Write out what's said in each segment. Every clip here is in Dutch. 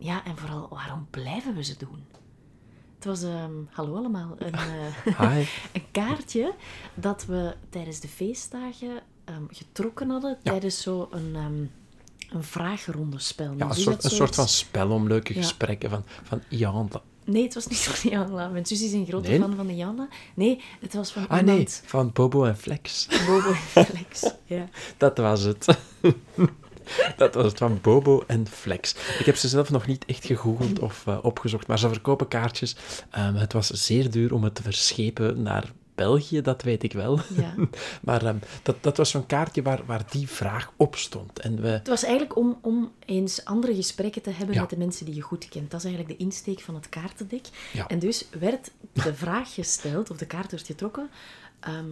Ja en vooral waarom blijven we ze doen? Het was, ehm, hallo allemaal, een, eh, Hi. een kaartje dat we tijdens de feestdagen ehm, getrokken hadden tijdens zo'n een vragenrondespel. Ja, Nu een soort, een soort van spel om leuke Ja. gesprekken van, van. Nee, het was niet van Janla. Mijn zus is een grote Nee? fan van de Janla. Nee, het was van Ah nee, van Bobo en Flex. Bobo en Flex. Ja. Dat was het. Dat was het van Bobo en Flex. Ik heb ze zelf nog niet echt gegoogeld of eh, opgezocht, maar ze verkopen kaartjes. Ehm, het was zeer duur om het te verschepen naar België, dat weet ik wel. ja. Maar ehm, dat, dat was zo'n kaartje waar, waar die vraag op stond. En we, Het was eigenlijk om, om eens andere gesprekken te hebben Ja. met de mensen die je goed kent. Dat is eigenlijk de insteek van het kaartendek. Ja. En dus werd de vraag gesteld, of de kaart werd getrokken. Ehm,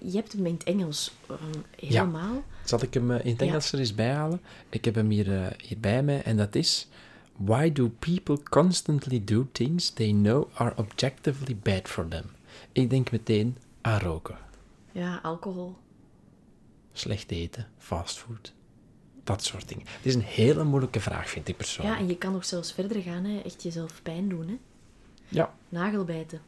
je hebt hem in het Engels ehm, helemaal. zal ik hem eh, in het Ja. Engels er eens bij halen? Ik heb hem hier, eh, hier bij mij en dat is... Why do people constantly do things they know are objectively bad for them? Ik denk meteen aan roken. Ja, alcohol. slecht eten, fastfood, dat soort dingen. Het is een hele moeilijke vraag, vind ik Ja, persoonlijk. en je kan nog zelfs verder gaan, hè. echt jezelf pijn doen. Hè. Ja, Nagelbijten.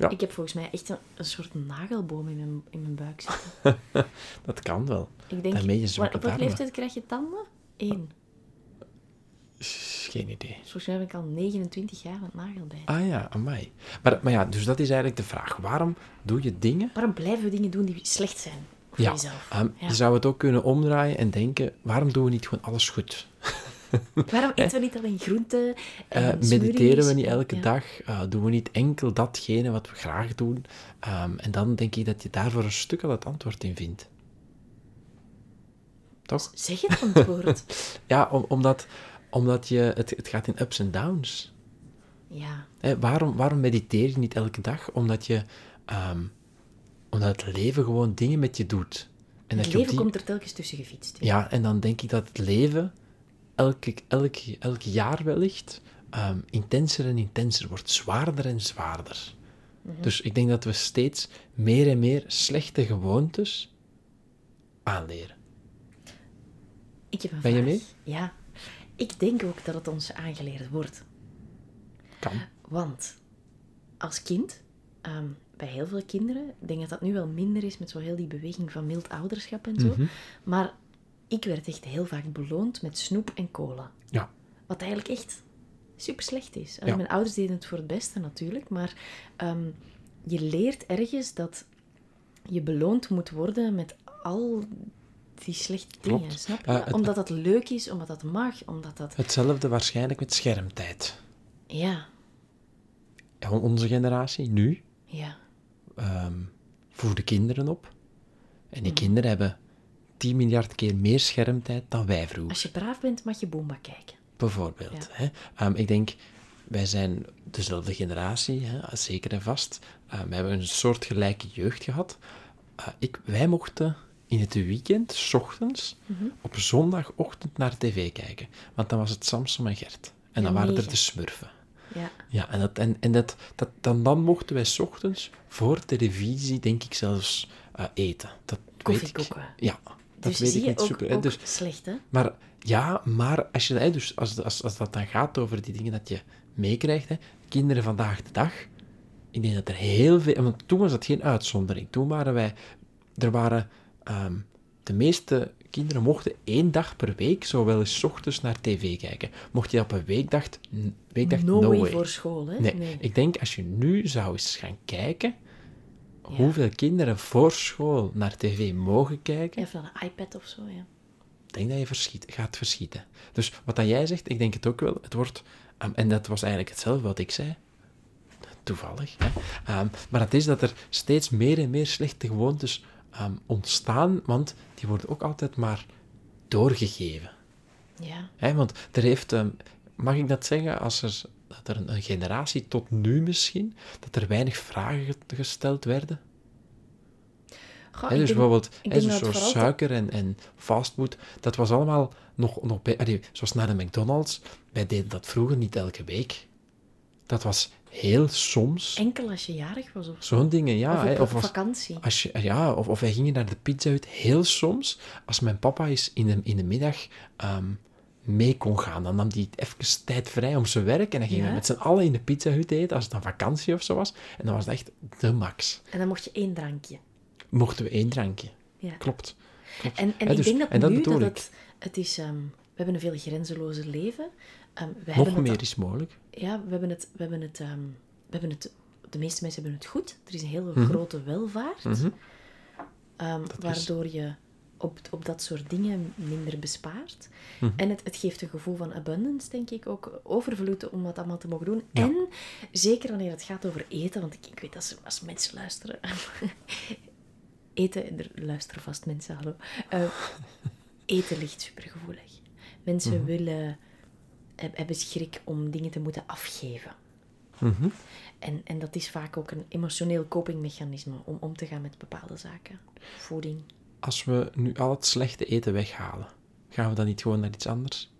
Ja. Ik heb volgens mij echt een, een soort nagelboom in mijn, in mijn buik zitten. dat kan wel. Ik denk, Daarmee je zwakke op welke leeftijd krijg je tanden? Eén. Geen idee. Volgens mij ben ik al 29 jaar met nagelbijten. Ah ja, amai. Maar, maar ja, dus dat is eigenlijk de vraag. Waarom doe je dingen? Waarom blijven we dingen doen die slecht zijn voor Ja, jezelf? ehm, Ja. je zou het ook kunnen omdraaien en denken, waarom doen we niet gewoon alles goed? Waarom eten we niet alleen groenten Eh, en mediteren we niet elke Ja. dag? Eh, doen we niet enkel datgene wat we graag doen? Ehm, en dan denk ik dat je daarvoor een stuk al het antwoord in vindt. Toch? Zeg het antwoord. Ja, om- omdat, omdat je, het, het gaat in ups en downs. ja. Waarom, waarom mediteer je niet elke dag? Omdat, je, ehm, omdat het leven gewoon dingen met je doet. En Het leven die- komt er telkens tussen gefietst. Ja, en dan denk ik dat het leven elke, elke, elk jaar wellicht ehm, intenser en intenser wordt, zwaarder en zwaarder. Mhm. Dus ik denk dat we steeds meer en meer slechte gewoontes aanleren. Ik heb een Ben je mee? Ja. Ik denk ook dat het ons aangeleerd wordt. Kan. Want als kind, ehm, bij heel veel kinderen, ik denk dat dat nu wel minder is met zo heel die beweging van mild ouderschap en zo. Mhm. Maar ik werd echt heel vaak beloond met snoep en cola. Ja. Wat eigenlijk echt super slecht is. Ja. Mijn ouders deden het voor het beste natuurlijk, maar ehm, je leert ergens dat je beloond moet worden met al die slechte dingen, Klopt. snap je? Eh, het- omdat dat leuk is, omdat dat mag, omdat dat... Hetzelfde waarschijnlijk met schermtijd. Ja, onze generatie, nu, ja, ehm voeden kinderen op. En die Mhm. kinderen hebben 10 miljard keer meer schermtijd dan wij vroeger. als je braaf bent, mag je Boomba kijken. Bijvoorbeeld. Ja. Hè? Ehm, ik denk, wij zijn dezelfde generatie, hè? zeker en vast. Ehm, we hebben een soortgelijke jeugd gehad. Eh, ik, wij mochten in het weekend, s ochtends, Mhm. op zondagochtend naar tv kijken. Want dan was het Samson en Gert. En dan waren er de smurfen. Ja. Ja, en, dat, en, en dat, dat, dan, dan mochten wij 's ochtends voor televisie, denk ik zelfs, eh, eten. Dat weet ik. Koffiekoeken. Ja, Dus weet zie ik je niet ook, super. hè. ook Dus, slecht, hè? maar ja, maar als, je, hè, dus als, als, als dat dan gaat over die dingen dat je meekrijgt, kinderen vandaag de dag, ik denk dat er heel veel... Want toen was dat geen uitzondering. Toen waren wij... Er waren... ehm, de meeste kinderen mochten één dag per week zo wel eens ochtends naar tv kijken. Mocht je op een weekdag... weekdag no, no, way, way. voor school, hè? Nee, ik denk als je nu zou eens gaan kijken hoeveel kinderen voor school naar tv mogen kijken, Even naar een iPad of zo, ja. ik denk dat je verschiet, gaat verschieten. Dus wat dat jij zegt, ik denk het ook wel. Het wordt, ehm, en dat was eigenlijk hetzelfde wat ik zei. Toevallig. Hè? Ehm, maar het is dat er steeds meer en meer slechte gewoontes ehm, ontstaan, want die worden ook altijd maar doorgegeven. Ja. Hè? Want er heeft, mag ik dat zeggen, als er, dat er een, een generatie tot nu misschien, dat er weinig vragen ge- gesteld werden? Goh, ik dus denk- bijvoorbeeld denk zo, suiker en, en fastfood, dat was allemaal nog, nog bij... allee, zoals naar de McDonald's, wij deden dat vroeger niet elke week. Dat was heel soms. Enkel als je jarig was of zo. Zo'n dingen, ja. of op, of, als, vakantie. als je, ja of, of wij gingen naar de pizza uit, heel soms. Als mijn papa eens in de, in de middag ehm, mee kon gaan, dan nam hij even tijd vrij om zijn werk en dan gingen Ja? we met z'n allen in de pizza hut eten, als het dan vakantie of zo was. En dan was het echt de max. En dan mocht je één drankje. Mochten we één drankje. Ja. Klopt. Klopt. En, en ik dus- denk dat dat nu dat het, het is... ehm, we hebben een veel grenzelozer leven. Ehm, we Nog hebben het meer al- is mogelijk. Ja, we hebben het... We hebben het, ehm, we hebben het de meeste mensen hebben het goed. Er is een hele Mhm. grote welvaart. is- waardoor je op, op dat soort dingen minder bespaart. Mhm. En het, het geeft een gevoel van abundance, denk ik. Ook overvloed om dat allemaal te mogen doen. Ja. En zeker wanneer het gaat over eten. Want ik, ik weet als, als mensen luisteren... eten, er luisteren vast mensen, hallo. Eh, eten ligt supergevoelig. Mensen Mhm. willen... heb- hebben schrik om dingen te moeten afgeven. Mhm. En, en dat is vaak ook een emotioneel copingmechanisme om om te gaan met bepaalde zaken. Voeding. Als we nu al het slechte eten weghalen, gaan we dan niet gewoon naar iets anders?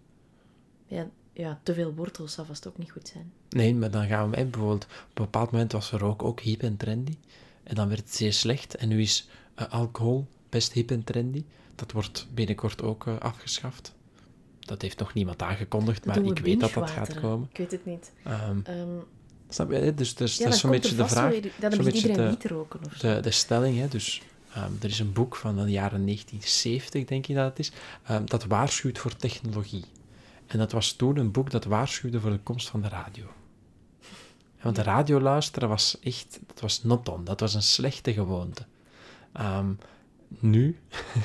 Ja, ja, te veel wortels zal vast ook niet goed zijn. Nee, maar dan gaan we hè, bijvoorbeeld... Op een bepaald moment was rook ook hip en trendy. En dan werd het zeer slecht. En nu is eh, alcohol best hip en trendy. Dat wordt binnenkort ook eh, afgeschaft. Dat heeft nog niemand aangekondigd, Dat maar we ik weet dat dat gaat komen. Ik weet het niet. Ehm, Ehm, snap je? Dus, dus ja, dat is zo'n beetje er de vraag. Weer, zo'n begint beetje iedereen de- niet roken of zo. de, de stelling, hè, dus ehm, er is een boek van de jaren 1970, denk ik dat het is, ehm, dat waarschuwt voor technologie. En dat was toen een boek dat waarschuwde voor de komst van de radio. Want de radio luisteren was echt, dat was not on, dat was een slechte gewoonte. Ehm, nu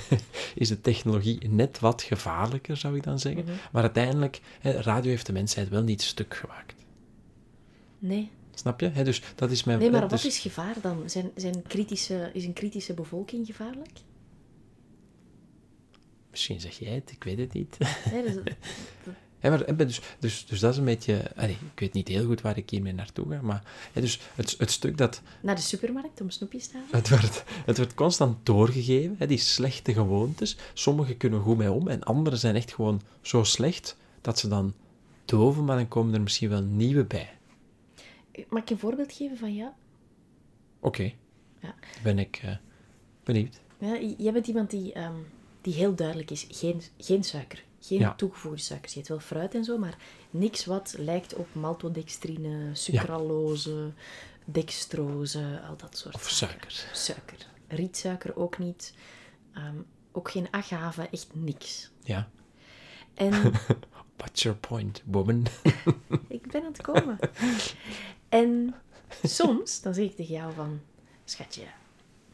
is de technologie net wat gevaarlijker, zou ik dan zeggen. Mhm. Maar uiteindelijk, radio heeft de mensheid wel niet stuk gemaakt. Nee. Snap je? Dus dat is mijn... nee, maar wat dus- is gevaar dan? Zijn, zijn kritische, is een kritische bevolking gevaarlijk? Misschien zeg jij het, ik weet het niet. Nee, dus, maar, dus, dus, dus dat is een beetje... allee, ik weet niet heel goed waar ik hiermee naartoe ga, maar dus het, het stuk dat... naar de supermarkt om snoepjes te halen? Het wordt, het wordt constant doorgegeven, hè, die slechte gewoontes. Sommige kunnen goed mee om en andere zijn echt gewoon zo slecht dat ze dan doven, maar dan komen er misschien wel nieuwe bij. Mag ik een voorbeeld geven van ja? Oké, Ja. ben ik eh, benieuwd. Ja, jij bent iemand die, ehm, die heel duidelijk is. Geen, geen suiker. Geen Ja. toegevoegde suikers. Je eet wel fruit en zo, maar niks wat lijkt op maltodextrine, sucralose, dextrose, al dat soort Of suiker. Suiker. Rietsuiker ook niet. Ehm, ook geen agave, echt niks. Ja. En What's your point, woman? ik ben aan het komen. En soms, dan zeg ik tegen jou van... Schatje,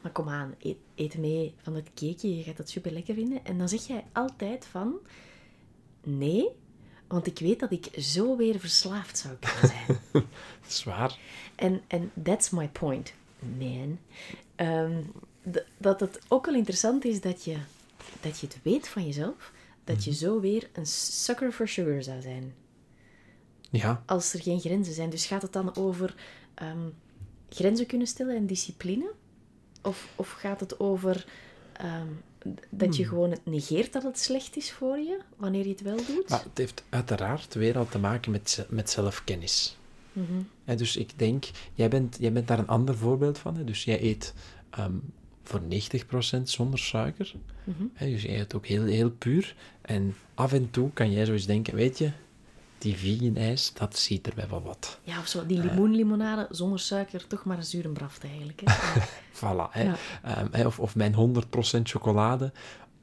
maar kom aan, eet, eet mee van het cakeje. Je gaat dat super lekker vinden. En dan zeg jij altijd van... Nee, want ik weet dat ik zo weer verslaafd zou kunnen zijn. Zwaar. En, en that's my point, man. Ehm, dat het ook wel interessant is dat je, dat je het weet van jezelf, dat je zo weer een sucker for sugar zou zijn. Ja, Als er geen grenzen zijn. Dus gaat het dan over ehm, grenzen kunnen stellen en discipline? Of, of gaat het over ehm, dat je gewoon het negeert dat het slecht is voor je, wanneer je het wel doet? maar het heeft uiteraard weer al te maken met, met zelfkennis. Hè, dus ik denk, jij bent, jij bent daar een ander voorbeeld van. Hè? Dus jij eet ehm, voor 90% zonder suiker. Hè, dus jij eet ook heel, heel puur. En af en toe kan jij zo eens denken, weet je, die vegan ijs, dat ziet er wel wat. Ja, of zo, die limoenlimonade zonder suiker, toch maar een zure braft eigenlijk. Hè? Voilà. Hè? Ja. Ehm, hè, of, of mijn 100% chocolade,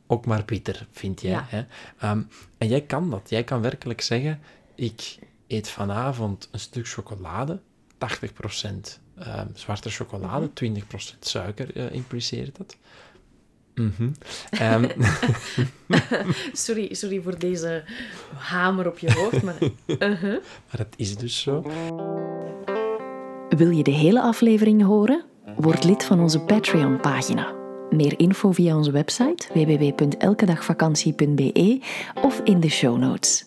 ook maar bitter, vind jij. Ja. Hè? Ehm, en jij kan dat. Jij kan werkelijk zeggen, ik eet vanavond een stuk chocolade, 80% ehm, zwarte chocolade, 20% suiker eh, impliceert dat. Mhm. Ehm, Sorry, sorry voor deze hamer op je hoofd, maar... Uh-huh. maar dat is dus zo. Wil je de hele aflevering horen? Word lid van onze Patreon-pagina. Meer info via onze website www.elkedagvakantie.be of in de show notes.